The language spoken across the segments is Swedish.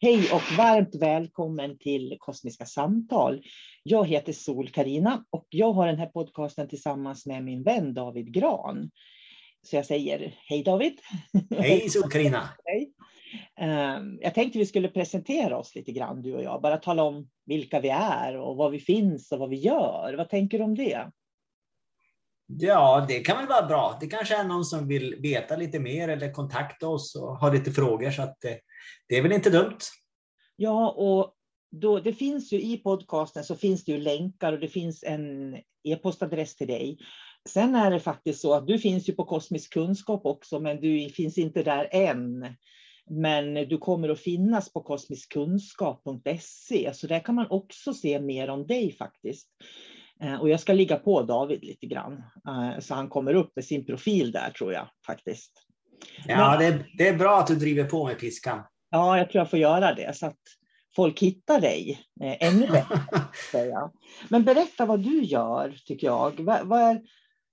Hej och varmt välkommen till Kosmiska samtal. Jag heter Sol Karina och jag har den här podcasten tillsammans med min vän David Gran. Så jag säger hej David. Hej Sol Karina. Hej. Ehm, jag tänkte vi skulle presentera oss lite grann du och jag, bara tala om vilka vi är och var vi finns och vad vi gör. Vad tänker du om det? Ja, det kan väl vara bra. Det kanske är någon som vill veta lite mer eller kontakta oss och ha lite frågor. Så att eh, det är väl inte dumt. Ja, och då, det finns ju i podcasten så finns det ju länkar och det finns en e-postadress till dig. Sen är det faktiskt så att du finns ju på Kosmisk kunskap också, men du finns inte där än. Men du kommer att finnas på kosmiskkunskap.se, så där kan man också se mer om dig faktiskt. Eh, och jag ska ligga på David lite grann, eh, så han kommer upp med sin profil där tror jag faktiskt. Ja, Men, det, det är bra att du driver på med piskan. Ja, jag tror jag får göra det så att folk hittar dig eh, ännu bättre. Men berätta vad du gör, tycker jag. Vad, vad är,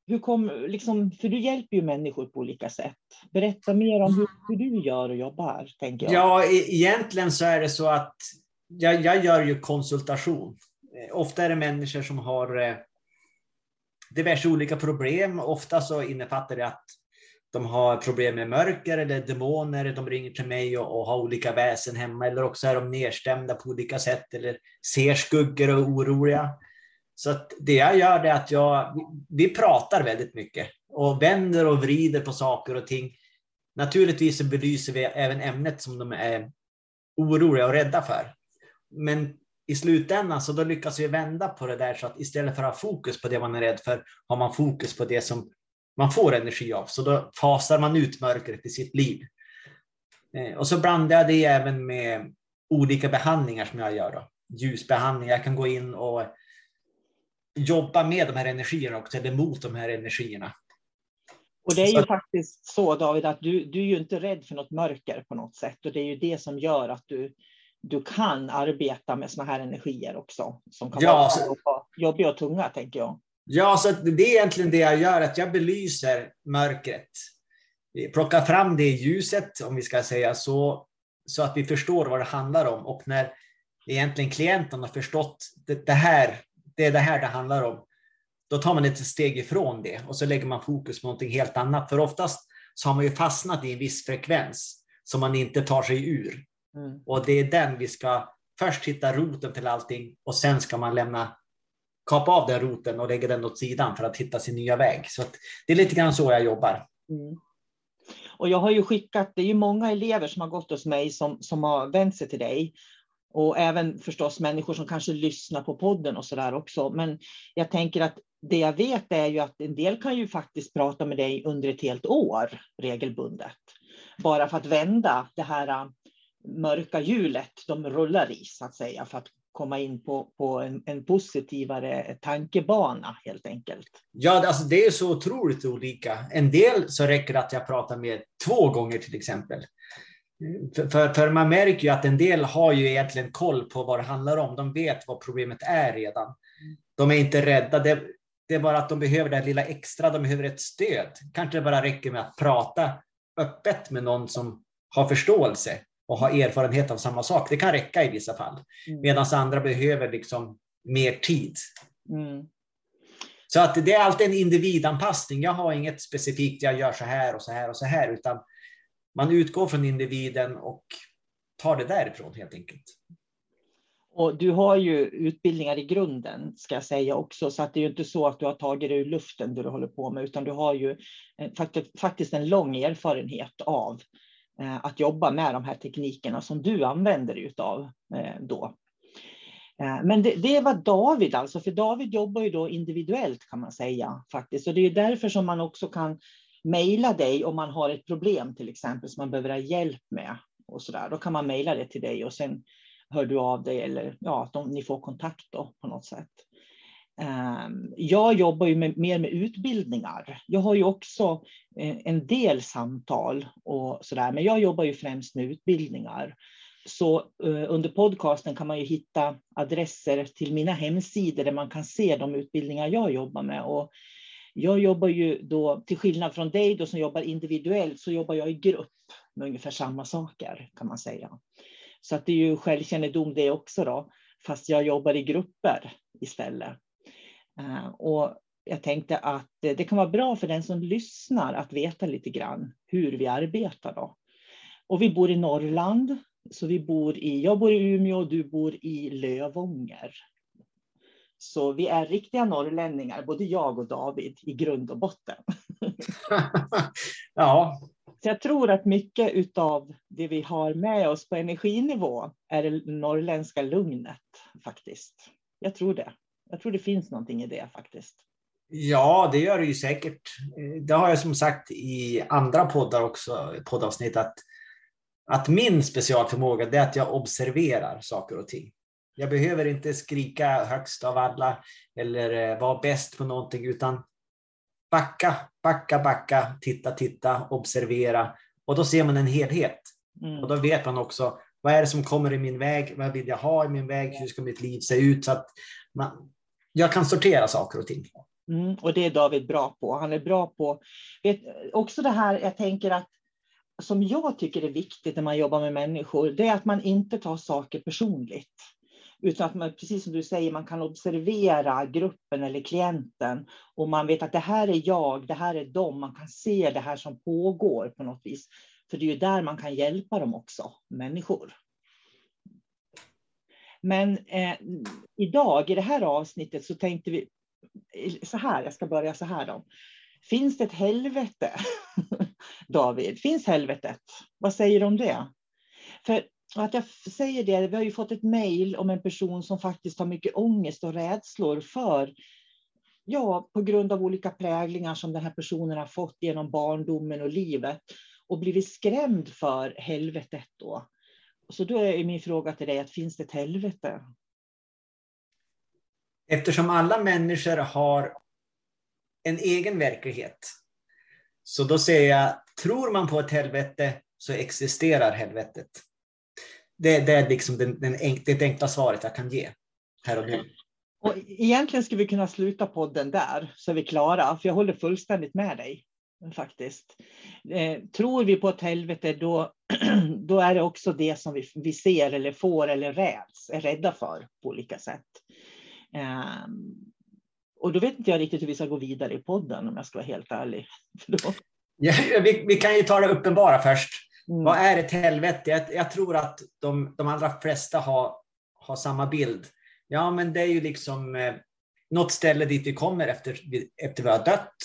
hur kom, liksom, för du hjälper ju människor på olika sätt. Berätta mer om hur, hur du gör och jobbar. Tänker jag. Ja, e-, egentligen så är det så att jag, jag gör ju konsultation. Eh, ofta är det människor som har eh, diverse olika problem. Ofta så innefattar det att de har problem med mörker eller demoner, de ringer till mig och, och har olika väsen hemma, eller också är de nedstämda på olika sätt eller ser skuggor och är oroliga. Så att det jag gör är att jag, vi pratar väldigt mycket och vänder och vrider på saker och ting. Naturligtvis belyser vi även ämnet som de är oroliga och rädda för. Men i slutändan så då lyckas vi vända på det där så att istället för att ha fokus på det man är rädd för har man fokus på det som man får energi av. Så då fasar man ut mörkret i sitt liv. Eh, och så blandar jag det även med olika behandlingar som jag gör. Då. ljusbehandling. Jag kan gå in och jobba med de här energierna också, eller mot de här energierna. Och det är ju så. faktiskt så David, att du, du är ju inte rädd för något mörker på något sätt. Och det är ju det som gör att du, du kan arbeta med såna här energier också. Som kan ja, vara jobbiga och tunga, tänker jag. Ja, så det är egentligen det jag gör, att jag belyser mörkret. Plockar fram det ljuset, om vi ska säga så, så att vi förstår vad det handlar om. Och när egentligen klienten har förstått det, det här, det är det här det handlar om, då tar man ett steg ifrån det och så lägger man fokus på någonting helt annat. För oftast så har man ju fastnat i en viss frekvens som man inte tar sig ur. Mm. Och det är den vi ska först hitta roten till allting och sen ska man lämna kapa av den roten och lägga den åt sidan för att hitta sin nya väg. Så det är lite grann så jag jobbar. Mm. Och jag har ju skickat, det är ju många elever som har gått hos mig som, som har vänt sig till dig. Och även förstås människor som kanske lyssnar på podden och så där också. Men jag tänker att det jag vet är ju att en del kan ju faktiskt prata med dig under ett helt år regelbundet. Bara för att vända det här äh, mörka hjulet de rullar i så att säga för att komma in på, på en, en positivare tankebana helt enkelt. Ja, alltså det är så otroligt olika. En del så räcker det att jag pratar med två gånger till exempel. För, för, för, man märker ju att en del har ju egentligen koll på vad det handlar om. De vet vad problemet är redan. De är inte rädda. Det, det är bara att de behöver det lilla extra. De behöver ett stöd. Kanske det bara räcker med att prata öppet med någon som har förståelse och har erfarenhet av samma sak. Det kan räcka i vissa fall. Mm. Medan andra behöver liksom mer tid. Mm. Så att det är alltid en individanpassning. Jag har inget specifikt, jag gör så här och så här och så här, utan man utgår från individen och tar det därifrån helt enkelt. Och du har ju utbildningar i grunden, ska jag säga också, så att det är ju inte så att du har tagit det ur luften det du håller på med, utan du har ju faktiskt en lång erfarenhet av eh, Eh, att jobba med de här teknikerna som du använder dig av eh, då. Eh, men det, det var David alltså, för David jobbar ju då individuellt kan man säga faktiskt. Och det är därför som man också kan mejla dig om man har ett problem till exempel som man behöver ha hjälp med. Och så där. Då kan man mejla det till dig och sen hör du av dig eller ja, de, ni får kontakt då på något sätt. Ehm, jag jobbar ju med, mer med utbildningar. Jag har ju också eh, en del samtal och så där, men jag jobbar ju främst med utbildningar. Så eh, under podcasten kan man ju hitta adresser till mina hemsidor där man kan se de utbildningar jag jobbar med. Och jag jobbar ju då, till skillnad från dig då som jobbar individuellt, så jobbar jag i grupp med ungefär samma saker kan man säga. Så att det är ju självkännedom det också då, fast jag jobbar i grupper istället. Uh, och jag tänkte att det kan vara bra för den som lyssnar att veta lite grann hur vi arbetar då. Och vi bor i Norrland, så vi bor i, jag bor i Umeå och du bor i Lövånger. Så vi är riktiga norrlänningar, både jag och David, i grund och botten. ja. Så jag tror att mycket av det vi har med oss på energinivå är det norrländska lugnet faktiskt. Jag tror det. Jag tror det finns någonting i det faktiskt. Ja, det gör det ju säkert. Det har jag som sagt i andra poddar också, poddavsnitt, att, att min specialförmåga är att jag observerar saker och ting. Jag behöver inte skrika högst av alla eller eh, vara bäst på någonting, utan backa, backa, backa, titta, titta, observera. Och då ser man en helhet. Mm. Och då vet man också, vad är det som kommer i min väg? Vad vill jag ha i min väg? Hur ska mitt liv se ut? Så att man, jag kan sortera saker och ting. Mm, och det är David bra på. Han är bra på, vet, också det här, jag tänker att som jag tycker är viktigt när man jobbar med människor, det är att man inte tar saker personligt. Utan att man, precis som du säger, man kan observera gruppen eller klienten och man vet att det här är jag, det här är dem. Man kan se det här som pågår på något vis. För det är ju där man kan hjälpa dem också, människor. Men eh, idag i det här avsnittet så tänkte vi så här, jag ska börja så här då. Finns det ett helvete? David, finns helvetet? Vad säger du om det? För att jag säger det, vi har ju fått ett mejl om en person som faktiskt har mycket ångest och rädslor för, ja, på grund av olika präglingar som den här personen har fått genom barndomen och livet och blivit skrämd för helvetet då. Så då är min fråga till dig, att finns det ett helvete? Eftersom alla människor har en egen verklighet. Så då säger jag, tror man på ett helvete så existerar helvetet. Det, det är liksom den, den, det enkla svaret jag kan ge här och nu. Och egentligen skulle vi kunna sluta podden där, så är vi klara. För jag håller fullständigt med dig, faktiskt. Eh, tror vi på ett helvete, då, då är det också det som vi, vi ser eller får eller räds, är rädda för på olika sätt. Eh, och då vet inte jag riktigt hur vi ska gå vidare i podden, om jag ska vara helt ärlig. ja, vi, vi, kan ju ta det uppenbara först. Mm. Vad är ett helvete? Jag, jag tror att de, de allra flesta har, har samma bild. Ja, men det är ju liksom eh, något ställe dit vi kommer efter, efter vi har dött.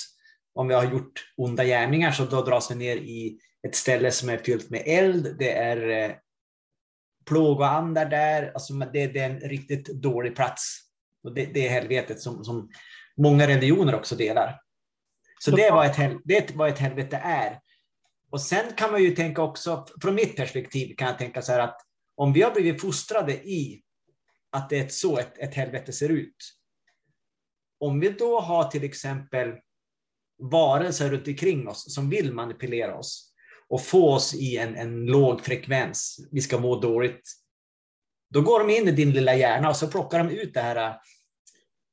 Om vi har gjort onda gärningar så då dras vi ner i ett ställe som är fyllt med eld. Det är eh, plågoandar där. Alltså, det, det, är en riktigt dålig plats. Och det, det är helvetet som, som många religioner också delar. Så det är, vad ett, det är vad ett helvete är. Och sen kan man ju tänka också, från mitt perspektiv kan jag tänka så här att om vi har blivit fostrade i att det är så ett, ett helvete ser ut. Om vi då har till exempel varelser runt omkring oss som vill manipulera oss och få oss i en, en låg frekvens, vi ska må dåligt, då går de in i din lilla hjärna och så plockar de ut det här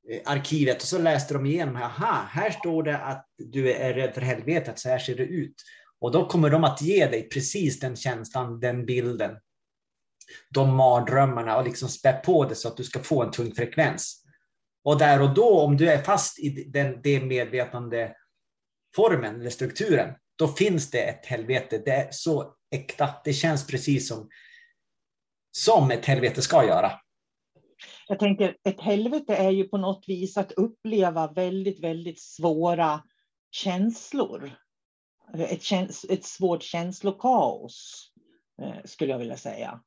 eh, arkivet och så läste de igenom, aha, här står det att du är rädd för helvetet, så här ser det ut. Och då kommer de att ge dig precis den känslan, den bilden, de mardrömmarna och liksom spä på det så att du ska få en tung frekvens. Och där och då, om du är fast i den, det medvetande formen eller strukturen, då finns det ett helvete. Det är så äkta. Det känns precis som, som ett helvete ska göra. Jag tänker, ett helvete är ju på något vis att uppleva väldigt, väldigt svåra känslor. Ett, käns ett svårt känslokaos, eh, skulle jag vilja säga.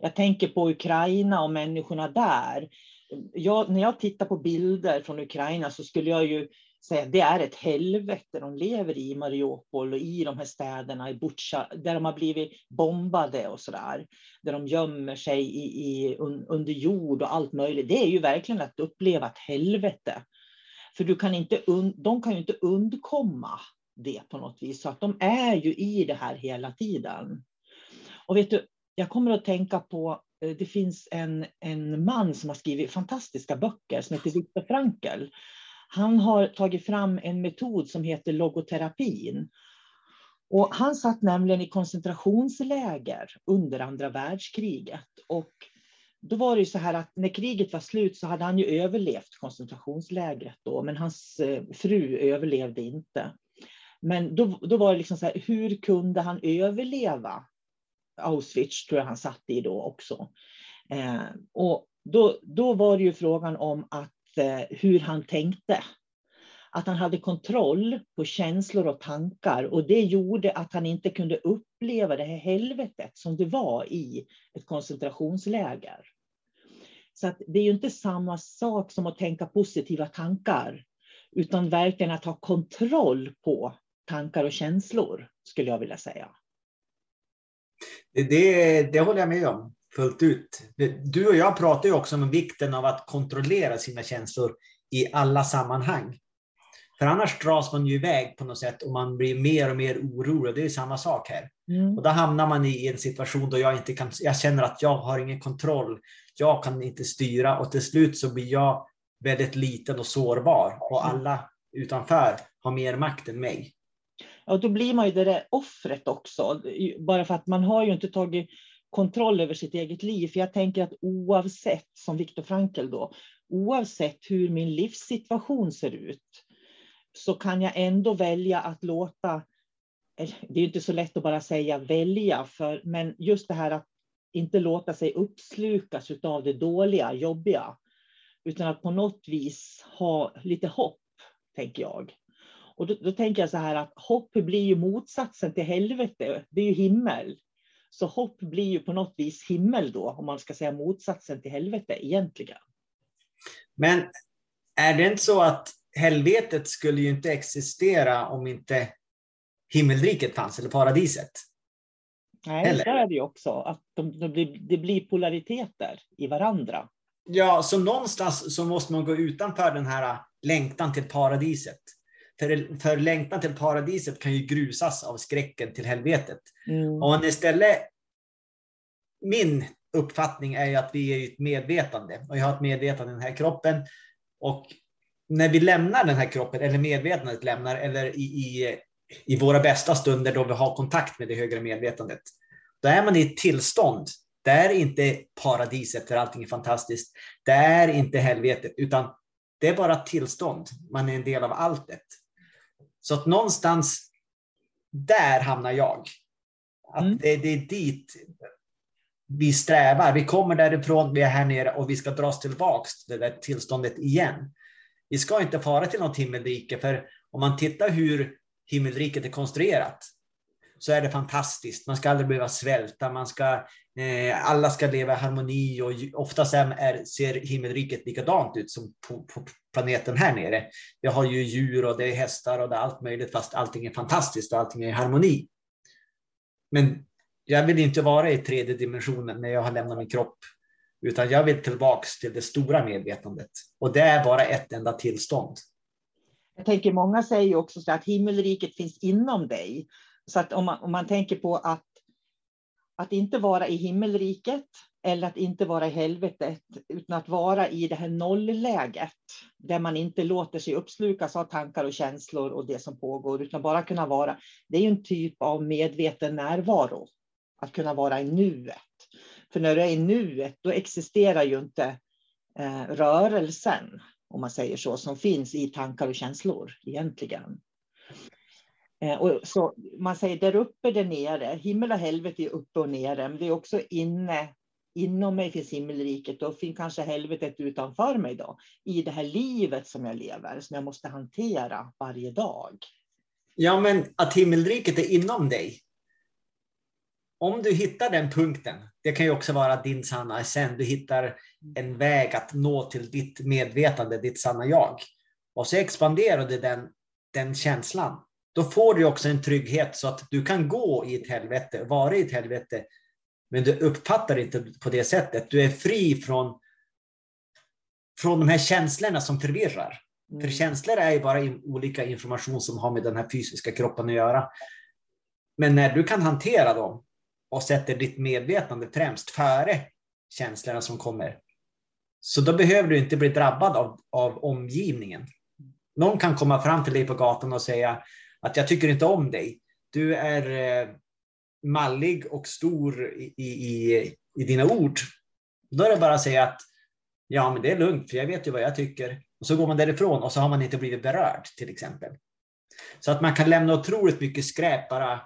Jag tänker på Ukraina och människorna där. Jag, när jag tittar på bilder från Ukraina så skulle jag ju det är ett helvete de lever i, Mariupol och i de här städerna, i Butja, där de har blivit bombade och så där. Där de gömmer sig i, i, under jord och allt möjligt. Det är ju verkligen att uppleva ett helvete. För du kan inte de kan ju inte undkomma det på något vis. Så att de är ju i det här hela tiden. Och vet du, jag kommer att tänka på, eh, det finns en, en man som har skrivit fantastiska böcker som heter Viktor Frankl. Han har tagit fram en metod som heter logoterapin. Och han satt nämligen i koncentrationsläger under andra världskriget. Och då var det ju så här att när kriget var slut så hade han ju överlevt koncentrationslägret då, men hans eh, fru överlevde inte. Men då, då var det liksom så här, hur kunde han överleva Auschwitz tror jag han satt i då också. Eh, och då, då var det ju frågan om att, Eh, hur han tänkte. Att han hade kontroll på känslor och tankar och det gjorde att han inte kunde uppleva det här helvetet som det var i ett koncentrationsläger. Så att det är ju inte samma sak som att tänka positiva tankar, utan verkligen att ha kontroll på tankar och känslor, skulle jag vilja säga. Det, det, det håller jag med om fullt ut. Du och jag pratar ju också om vikten av att kontrollera sina känslor i alla sammanhang. För annars dras man ju iväg på något sätt och man blir mer och mer orolig. Det är samma sak här. Mm. Och då hamnar man i en situation då jag inte kan, jag känner att jag har ingen kontroll. Jag kan inte styra och till slut så blir jag väldigt liten och sårbar och alla utanför har mer makt än mig. Ja, då blir man ju det där offret också, bara för att man har ju inte tagit kontroll över sitt eget liv. För jag tänker att oavsett, som Viktor Frankl då, oavsett hur min livssituation ser ut, så kan jag ändå välja att låta, det är inte så lätt att bara säga välja, för, men just det här att inte låta sig uppslukas av det dåliga, jobbiga, utan att på något vis ha lite hopp, tänker jag. Och då, då, tänker jag så här att hopp blir ju motsatsen till helvete, det är ju himmel. Så hopp blir ju på något vis himmel då, om man ska säga motsatsen till helvete egentligen. Men är det inte så att helvetet skulle ju inte existera om inte himmelriket fanns, eller paradiset? Nej, Eller? det är det ju också, att de, de blir, det blir polariteter i varandra. Ja, så någonstans så måste man gå utanför den här längtan till paradiset. För, för längtan till paradiset kan ju grusas av skräcken till helvetet. Mm. Man istället... Min uppfattning är ju att vi är ett medvetande och jag har ett medvetande i den här kroppen. Och när vi lämnar den här kroppen, eller medvetandet lämnar, eller i, i, i våra bästa stunder då vi har kontakt med det högre medvetandet, då är man i ett tillstånd det är inte paradiset där allting är fantastiskt. Det är inte helvetet, utan det är bara tillstånd. Man är en del av alltet. Så att någonstans där hamnar jag. Att mm. det, det, är dit vi strävar. Vi kommer därifrån, vi är här nere och vi ska dras tillbaks till det där tillståndet igen. Vi ska inte fara till något himmelrike, för om man tittar hur himmelriket är konstruerat, så är det fantastiskt. Man ska aldrig behöva svälta, man ska, eh, alla ska leva i harmoni och oftast är, ser himmelriket likadant ut som på, på, planeten här nere. Vi har ju djur och det är hästar och det är allt möjligt fast allting är fantastiskt och allting är i harmoni. Men jag vill inte vara i tredje dimensionen när jag har lämnat min kropp, utan jag vill tillbaks till det stora medvetandet och det är bara ett enda tillstånd. Jag tänker många säger också så att himmelriket finns inom dig. Så att om man, om man tänker på att, att inte vara i himmelriket eller att inte vara i helvetet, utan att vara i det här nollläget, där man inte låter sig uppslukas av tankar och känslor och det som pågår, utan bara kunna vara. Det är ju en typ av medveten närvaro, att kunna vara i nuet. För när du är i nuet, då existerar ju inte eh, rörelsen, om man säger så, som finns i tankar och känslor egentligen. Eh, och så man säger där uppe, där nere, himmel och helvete är uppe och nere, men det är också inne, inom mig finns himmelriket och finns kanske helvetet utanför mig då, i det här livet som jag lever, som jag måste hantera varje dag. Ja, men att himmelriket är inom dig. Om du hittar den punkten, det kan ju också vara din sanna essens, du hittar en väg att nå till ditt medvetande, ditt sanna jag. Och så expanderar du den, den känslan då får du också en trygghet så att du kan gå i ett helvete, vara i ett helvete, men du uppfattar det inte på det sättet. Du är fri från, från de här känslorna som förvirrar. Mm. För känslor är ju bara in, olika information som har med den här fysiska kroppen att göra. Men när du kan hantera dem och sätter ditt medvetande främst före känslorna som kommer, så då behöver du inte bli drabbad av, av omgivningen. Någon kan komma fram till dig på gatan och säga att jag tycker inte om dig. Du är eh, mallig och stor i, i, i dina ord. Då är det bara att säga att ja, men det är lugnt, för jag vet ju vad jag tycker. Och så går man därifrån och så har man inte blivit berörd till exempel. Så att man kan lämna otroligt mycket skräp bara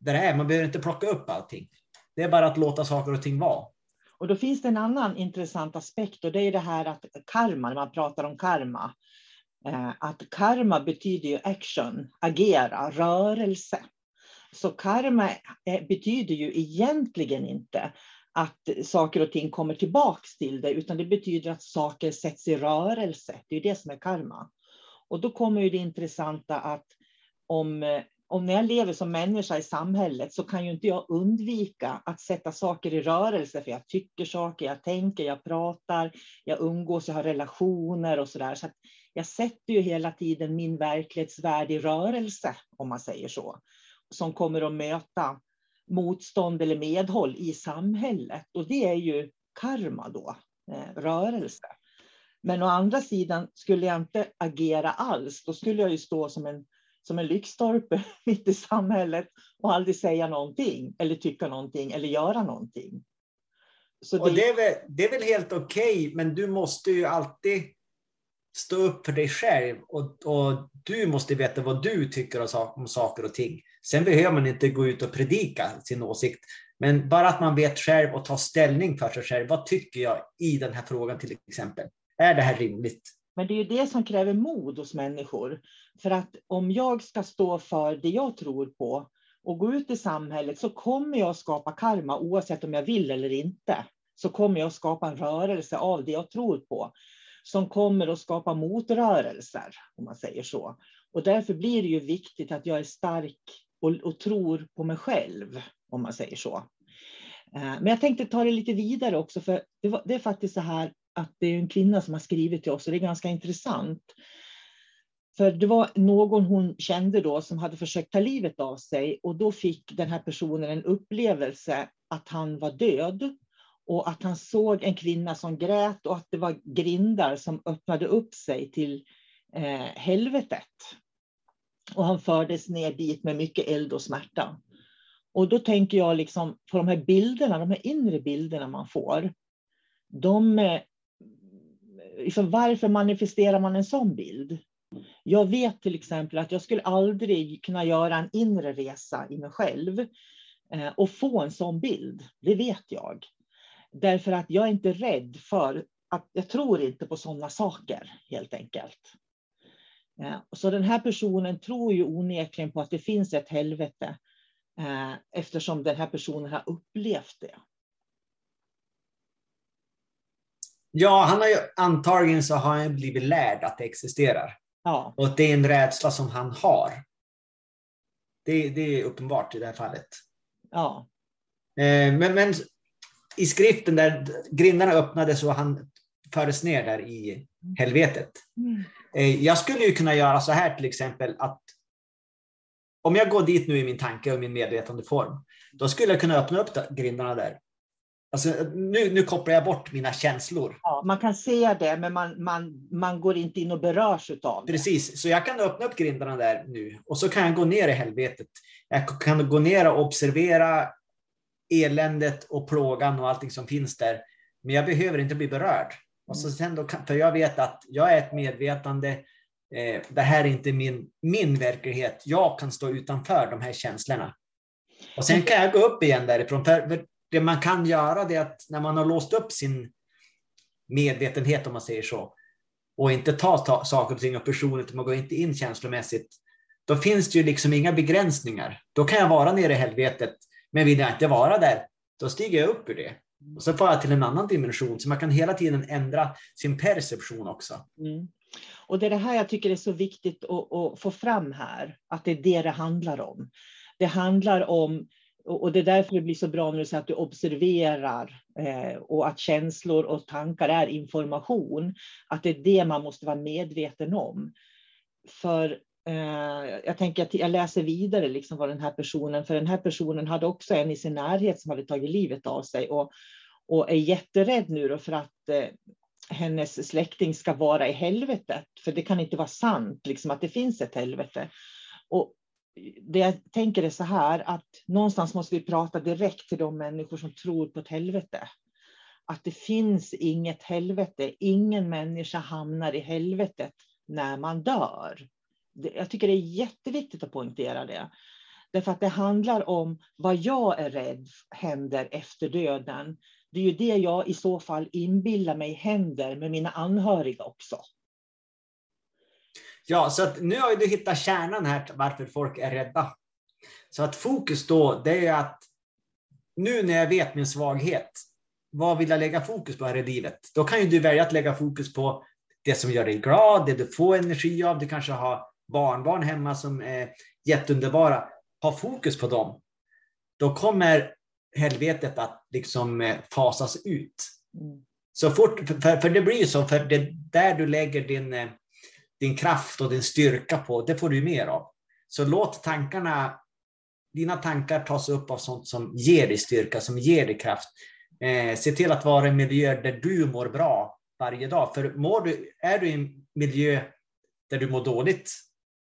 där det är. Man behöver inte plocka upp allting. Det är bara att låta saker och ting vara. Och då finns det en annan intressant aspekt och det är det här att karma, när man pratar om karma, Eh, att karma betyder ju action, agera, rörelse. Så karma eh, betyder ju egentligen inte att saker och ting kommer tillbaks till dig, utan det betyder att saker sätts i rörelse. Det är det som är karma. Och då kommer ju det intressanta att om, eh, om när jag lever som människa i samhället så kan ju inte jag undvika att sätta saker i rörelse, för jag tycker saker, jag tänker, jag pratar, jag umgås, jag har relationer och så där. Så jag sätter ju hela tiden min verklighetsvärld i rörelse, om man säger så, som kommer att möta motstånd eller medhåll i samhället. Och det är ju karma då, eh, rörelse. Men å andra sidan, skulle jag inte agera alls, då skulle jag ju stå som en, som en lyktstolpe mitt i samhället och aldrig säga någonting, eller tycka någonting, eller göra någonting. Så det... Och det, är väl, det är väl helt okej, okay, men du måste ju alltid stå upp för dig själv och, och du måste veta vad du tycker om saker och ting. Sen behöver man inte gå ut och predika sin åsikt, men bara att man vet själv och tar ställning för sig själv. Vad tycker jag i den här frågan till exempel? Är det här rimligt? Men det är ju det som kräver mod hos människor. För att om jag ska stå för det jag tror på och gå ut i samhället så kommer jag skapa karma oavsett om jag vill eller inte. Så kommer jag skapa en rörelse av det jag tror på som kommer att skapa motrörelser, om man säger så. Och därför blir det ju viktigt att jag är stark och, och tror på mig själv, om man säger så. Eh, men jag tänkte ta det lite vidare också, för det, var, det är faktiskt så här att det är en kvinna som har skrivit till oss och det är ganska intressant. För det var någon hon kände då som hade försökt ta livet av sig och då fick den här personen en upplevelse att han var död och att han såg en kvinna som grät och att det var grindar som öppnade upp sig till eh, helvetet. Och han fördes ner dit med mycket eld och smärta. Och då tänker jag liksom på de här bilderna, de här inre bilderna man får. De, eh, liksom, varför manifesterar man en sån bild? Jag vet till exempel att jag skulle aldrig kunna göra en inre resa i mig själv eh, och få en sån bild. Det vet jag. Därför att jag är inte rädd för att jag tror inte på sådana saker helt enkelt. Eh, så den här personen tror ju onekligen på att det finns ett helvete eh, eftersom den här personen har upplevt det. Ja, han har ju antagligen så har han blivit lärd att det existerar. Ja. Och det är en rädsla som han har. Det, det är uppenbart i det här fallet. Ja. Eh, men, men i skriften där grindarna öppnades och han fördes ner där i helvetet. Mm. Eh, jag skulle ju kunna göra så här till exempel att om jag går dit nu i min tanke och min medvetande form, då skulle jag kunna öppna upp grindarna där Alltså, nu, nu kopplar jag bort mina känslor. Ja, man kan se det, men man, man, man går inte in och berörs av det. Precis, så jag kan öppna upp grindarna där nu och så kan jag gå ner i helvetet. Jag kan gå ner och observera eländet och plågan och allting som finns där. Men jag behöver inte bli berörd. Och så sen då, för jag vet att jag är ett medvetande. Eh, det här är inte min, min verklighet. Jag kan stå utanför de här känslorna. Och sen kan jag gå upp igen därifrån. För, det man kan göra det är att när man har låst upp sin medvetenhet, om man säger så, och inte tar ta saker och ting och personligt, man går inte in känslomässigt, då finns det ju liksom inga begränsningar. Då kan jag vara nere i helvetet, men vill jag inte vara där, då stiger jag upp ur det. Och så får jag till en annan dimension, så man kan hela tiden ändra sin perception också. Mm. Och det är det här jag tycker är så viktigt att, att, få fram här, att det är det det handlar om. Det handlar om och det är därför det blir så bra när du säger att du observerar eh, och att känslor och tankar är information. Att det är det man måste vara medveten om. För Eh, jag tänker att jag läser vidare liksom vad den här personen, för den här personen hade också en i sin närhet som hade tagit livet av sig och, och är jätterädd nu då för att eh, hennes släkting ska vara i helvetet. För det kan inte vara sant liksom, att det finns ett helvete. Och det jag tänker är så här att någonstans måste vi prata direkt till de människor som tror på ett helvete. Att det finns inget helvete. Ingen människa hamnar i helvetet när man dör. Jag tycker det är jätteviktigt att poängtera det. Därför att det handlar om vad jag är rädd händer efter döden. Det är ju det jag i så fall inbillar mig händer med mina anhöriga också. Ja, så att nu har du hittat kärnan här varför folk är rädda. Så att fokus då, det är att nu när jag vet min svaghet, vad vill jag lägga fokus på här i livet? Då kan ju du välja att lägga fokus på det som gör dig glad, det du får energi av. Du kanske har barnbarn hemma som är jätteunderbara. Ha fokus på dem. Då kommer helvetet att liksom eh, fasas ut. Mm. Så fort, för, för det blir ju så, för det där du lägger din eh, din kraft och din styrka på, det får du mer av. Så låt tankarna, dina tankar tas upp av sånt som ger dig styrka, som ger dig kraft. Eh, se till att vara i en miljö där du mår bra varje dag. För mår du, är du i en miljö där du mår dåligt,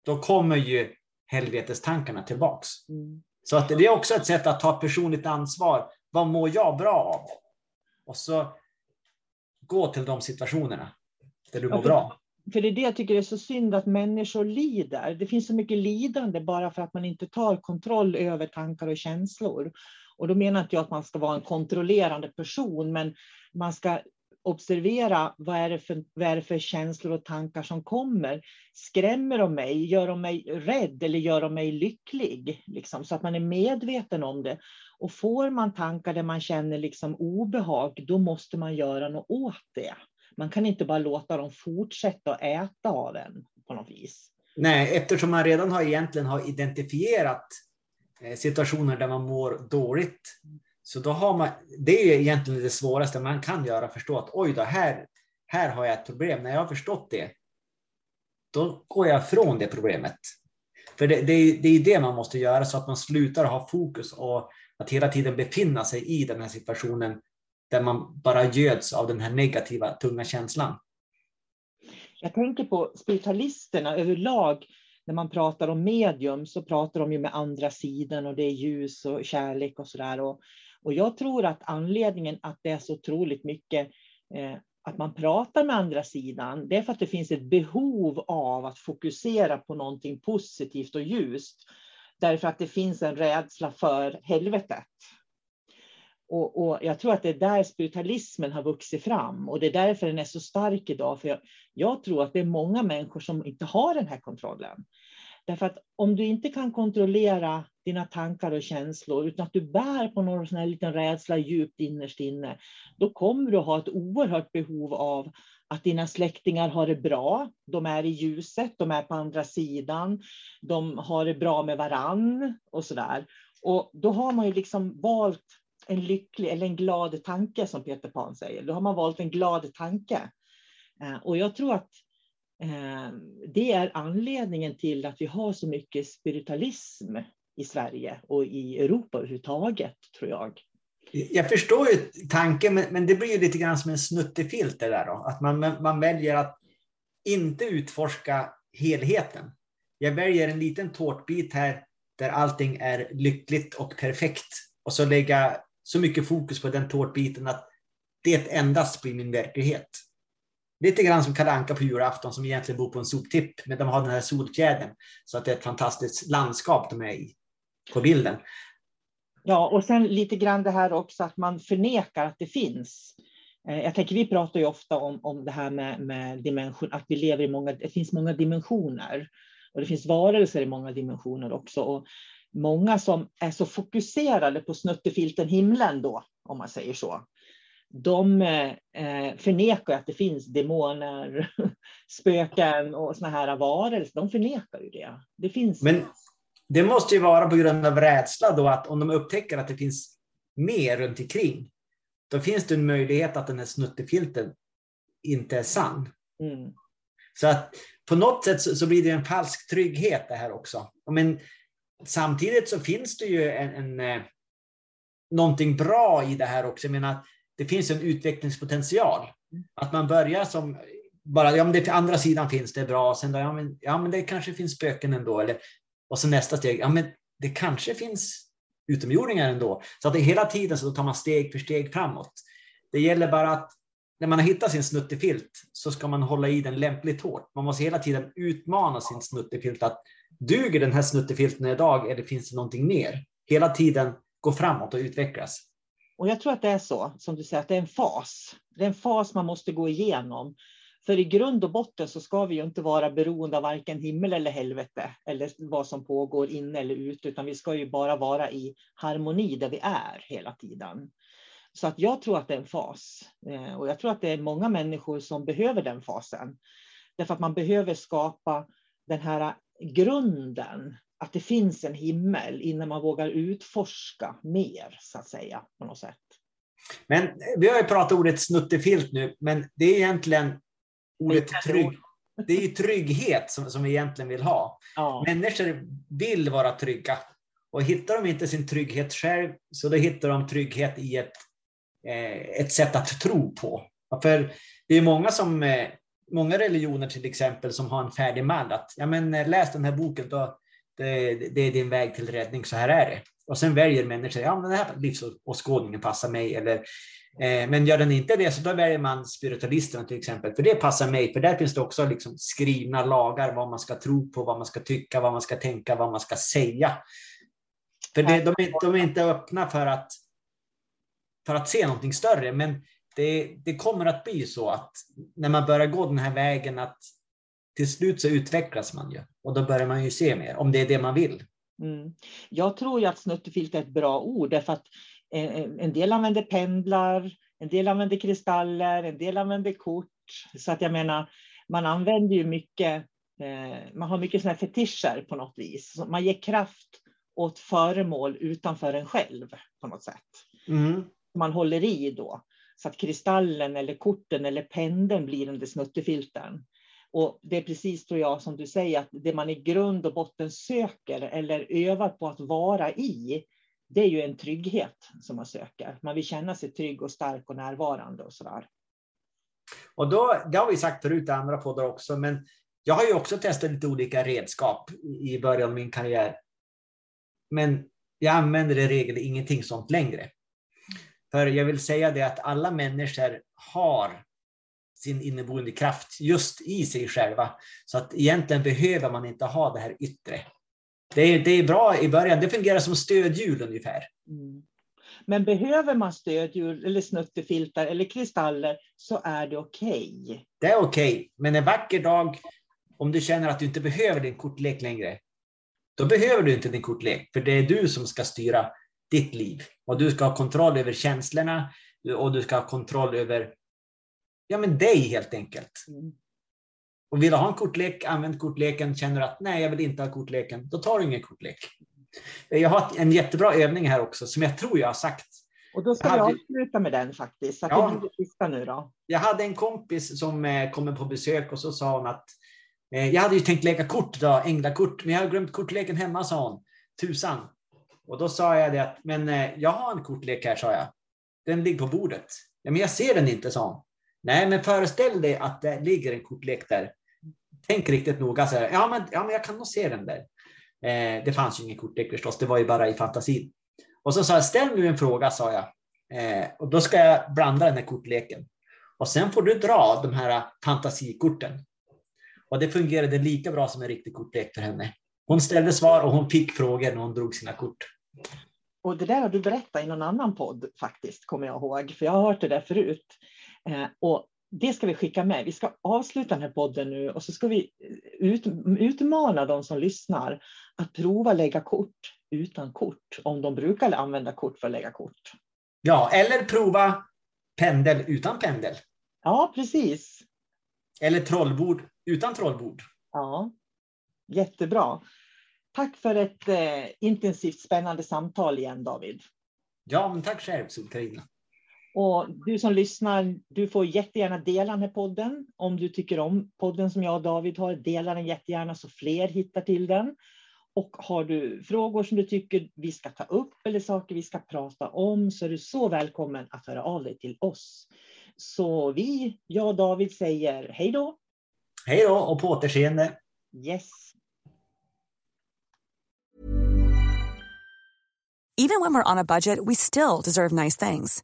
då kommer ju helvetestankarna tillbaks. Mm. Så att det är också ett sätt att ta personligt ansvar. Vad mår jag bra av? Och så gå till de situationerna där du mår bra. För det är det jag tycker är så synd att människor lider. Det finns så mycket lidande bara för att man inte tar kontroll över tankar och känslor. Och då menar inte jag att man ska vara en kontrollerande person, men man ska observera vad är, det för, vad är det för känslor och tankar som kommer. Skrämmer de mig? Gör de mig rädd eller gör de mig lycklig? Liksom, så att man är medveten om det. Och får man tankar där man känner liksom obehag, då måste man göra något åt det. Man kan inte bara låta dem fortsätta att äta av en på något vis. Nej, eftersom man redan har egentligen har identifierat eh, situationer där man mår dåligt, så då har man, det är egentligen det svåraste man kan göra, förstå att oj då, här, här har jag ett problem. När jag har förstått det, då går jag ifrån det problemet. För det, det, det är det man måste göra så att man slutar ha fokus och att hela tiden befinna sig i den här situationen där man bara göds av den här negativa, tunga känslan. Jag tänker på spiritualisterna överlag. När man pratar om medium så pratar de ju med andra sidan och det är ljus och kärlek och sådär. Och, jag tror att anledningen att det är så otroligt mycket eh, att man pratar med andra sidan, det är för att det finns ett behov av att fokusera på någonting positivt och ljust. Därför att det finns en rädsla för helvetet. Och, och, jag tror att det är där spiritualismen har vuxit fram och det är därför den är så stark idag. För jag, jag tror att det är många människor som inte har den här kontrollen. Därför att om du inte kan kontrollera dina tankar och känslor, utan att du bär på någon sån här liten rädsla djupt innerst inne, då kommer du ha ett oerhört behov av att dina släktingar har det bra. De är i ljuset, de är på andra sidan, de har det bra med varann och så där. Och då har man ju liksom valt en lycklig eller en glad tanke som Peter Pan säger. Då har man valt en glad tanke. Eh, och jag tror att eh, det är anledningen till att vi har så mycket spiritualism i Sverige och i Europa överhuvudtaget, tror jag. Jag förstår ju tanken, men det blir ju lite grann som en snuttefilter där då. Att man, man väljer att inte utforska helheten. Jag väljer en liten tårtbit här där allting är lyckligt och perfekt och så lägga så mycket fokus på den tårtbiten att det endast blir min verklighet. Lite grann som Kalle Anka på julafton som egentligen bor på en soptipp, men de har den här solfjädern så att det är ett fantastiskt landskap de är i på bilden. Ja, och sen lite grann det här också att man förnekar att det finns. Eh, jag tänker, vi pratar ju ofta om, om det här med, med dimension, att vi lever i många, det finns många dimensioner. Och det finns varelser i många dimensioner också. Och många som är så fokuserade på snuttefilten himlen då, om man säger så, de eh, förnekar att det finns demoner, spöken och såna här varelser. De förnekar ju det. Det finns. Men det måste ju vara på grund av rädsla då att om de upptäcker att det finns mer runt omkring, då finns det en möjlighet att den här snuttefilten inte är sann. Mm. Så att på något sätt så, så, blir det en falsk trygghet det här också. Men samtidigt så finns det ju en, en, eh, någonting bra i det här också. Jag menar, det finns en utvecklingspotential. Att man börjar som bara, ja men det, andra sidan finns det bra, sen då, ja men, ja men det kanske finns spöken ändå, eller, och så nästa steg, ja men det kanske finns utomjordingar ändå. Så att det hela tiden så tar man steg för steg framåt. Det gäller bara att när man har hittat sin snuttefilt så ska man hålla i den lämpligt hårt. Man måste hela tiden utmana sin snuttefilt att duger den här snuttefilten idag eller finns det någonting mer? Hela tiden gå framåt och utvecklas. Och jag tror att det är så, som du säger, att det är en fas. Det är en fas man måste gå igenom. För i grund och botten så ska vi ju inte vara beroende av varken himmel eller helvete eller vad som pågår inne eller ute, utan vi ska ju bara vara i harmoni där vi är hela tiden. Så att jag tror att det är en fas eh, och jag tror att det är många människor som behöver den fasen. Därför att man behöver skapa den här grunden, att det finns en himmel innan man vågar utforska mer, så att säga, på något sätt. Men eh, vi har ju pratat ordet snuttefilt nu, men det är egentligen ordet trygg. Det är trygghet som, som vi egentligen vill ha. Ja. Människor vill vara trygga. Och hittar de inte sin trygghet själv, så då hittar de trygghet i ett, eh, ett sätt att tro på. För det är många som eh, många religioner till exempel som har en färdig mall att ja, men, eh, läs den här boken, då, det, det, är din väg till räddning, så här är det. Och sen väljer människor, ja men den här livsåskådningen passar mig. Eller, Eh, men gör den inte det, så då väljer man spiritualisterna till exempel, för det passar mig, för där finns det också liksom skrivna lagar, vad man ska tro på, vad man ska tycka, vad man ska tänka, vad man ska säga. För det, de, är, de är inte öppna för att, för att se någonting större, men det, det kommer att bli så att när man börjar gå den här vägen att till slut så utvecklas man ju och då börjar man ju se mer om det är det man vill. Mm. Jag tror ju att snuttefilt är ett bra ord därför att eh, en del använder pendlar, en del använder kristaller, en del använder kort. Så att jag menar, man använder ju mycket, eh, man har mycket sådana fetischer på något vis. Man ger kraft åt föremål utanför en själv på något sätt. Mm. Man håller i då. Så att kristallen eller korten eller pendeln blir den där snuttefiltern. Och det är precis tror jag som du säger, att det man i grund och botten söker eller övar på att vara i, det är ju en trygghet som man söker. Man vill känna sig trygg och stark och närvarande och sådär. Och då, det har vi sagt förut i andra poddar också, men jag har ju också testat lite olika redskap i början av min karriär. Men jag använder i regel ingenting sånt längre. För jag vill säga det att alla människor har sin inneboende kraft just i sig själva. Så att egentligen behöver man inte ha det här yttre. Det är, det är bra i början, det fungerar som stödhjul ungefär. Mm. Men behöver man stödhjul eller snuttefiltar eller kristaller så är det okej. Okay. Det är okej, okay. men en vacker dag om du känner att du inte behöver din kortlek längre, då behöver du inte din kortlek, för det är du som ska styra ditt liv. Och du ska ha kontroll över känslorna och du ska ha kontroll över ja, men dig helt enkelt. Mm. Och vill du ha en kortlek, använd kortleken. Känner du att nej, jag vill inte ha kortleken, då tar du ingen kortlek. Jag har en jättebra övning här också som jag tror jag har sagt. Och då ska jag hade... avsluta med den faktiskt. Så att ja, det sista nu då. Jag hade en kompis som eh, kom på besök och så sa hon att eh, jag hade ju tänkt leka kort, då, änglakort, men jag har glömt kortleken hemma, sa hon. Tusan. Och då sa jag det att, men eh, jag har en kortlek här, sa jag. Den ligger på bordet. Ja, men jag ser den inte, sa hon. Nej, men föreställ dig att det ligger en kortlek där. Tänk riktigt noga. Så här, ja, men, ja, men jag kan nog se den där. Eh, det fanns ju ingen kortlek förstås, det var ju bara i fantasin. Och så sa jag, ställ nu en fråga, sa jag. Eh, och då ska jag blanda den här kortleken. Och sen får du dra de här fantasikorten. Och det fungerade lika bra som en riktig kortlek för henne. Hon ställde svar och hon fick frågor när hon drog sina kort. Och det där har du berättat i någon annan podd faktiskt, kommer jag ihåg, för jag har hört det där förut. Eh, och det ska vi skicka med. Vi ska avsluta den här podden nu och så ska vi ut, utmana de som lyssnar att prova lägga kort utan kort, om de brukar använda kort för att lägga kort. Ja, eller prova pendel utan pendel. Ja, precis. Eller trollbord utan trollbord. Ja, jättebra. Tack för ett eh, intensivt spännande samtal igen, David. Ja, men tack själv, Sol-Carina. Och du som lyssnar, du får jättegärna dela den här podden. Om du tycker om podden som jag och David har, dela den jättegärna så fler hittar till den. Och har du frågor som du tycker vi ska ta upp eller saker vi ska prata om så är du så välkommen att höra av dig till oss. Så vi, jag och David säger hej då. Hej då och på återseende. Yes. Even when we're on a budget we still deserve nice things.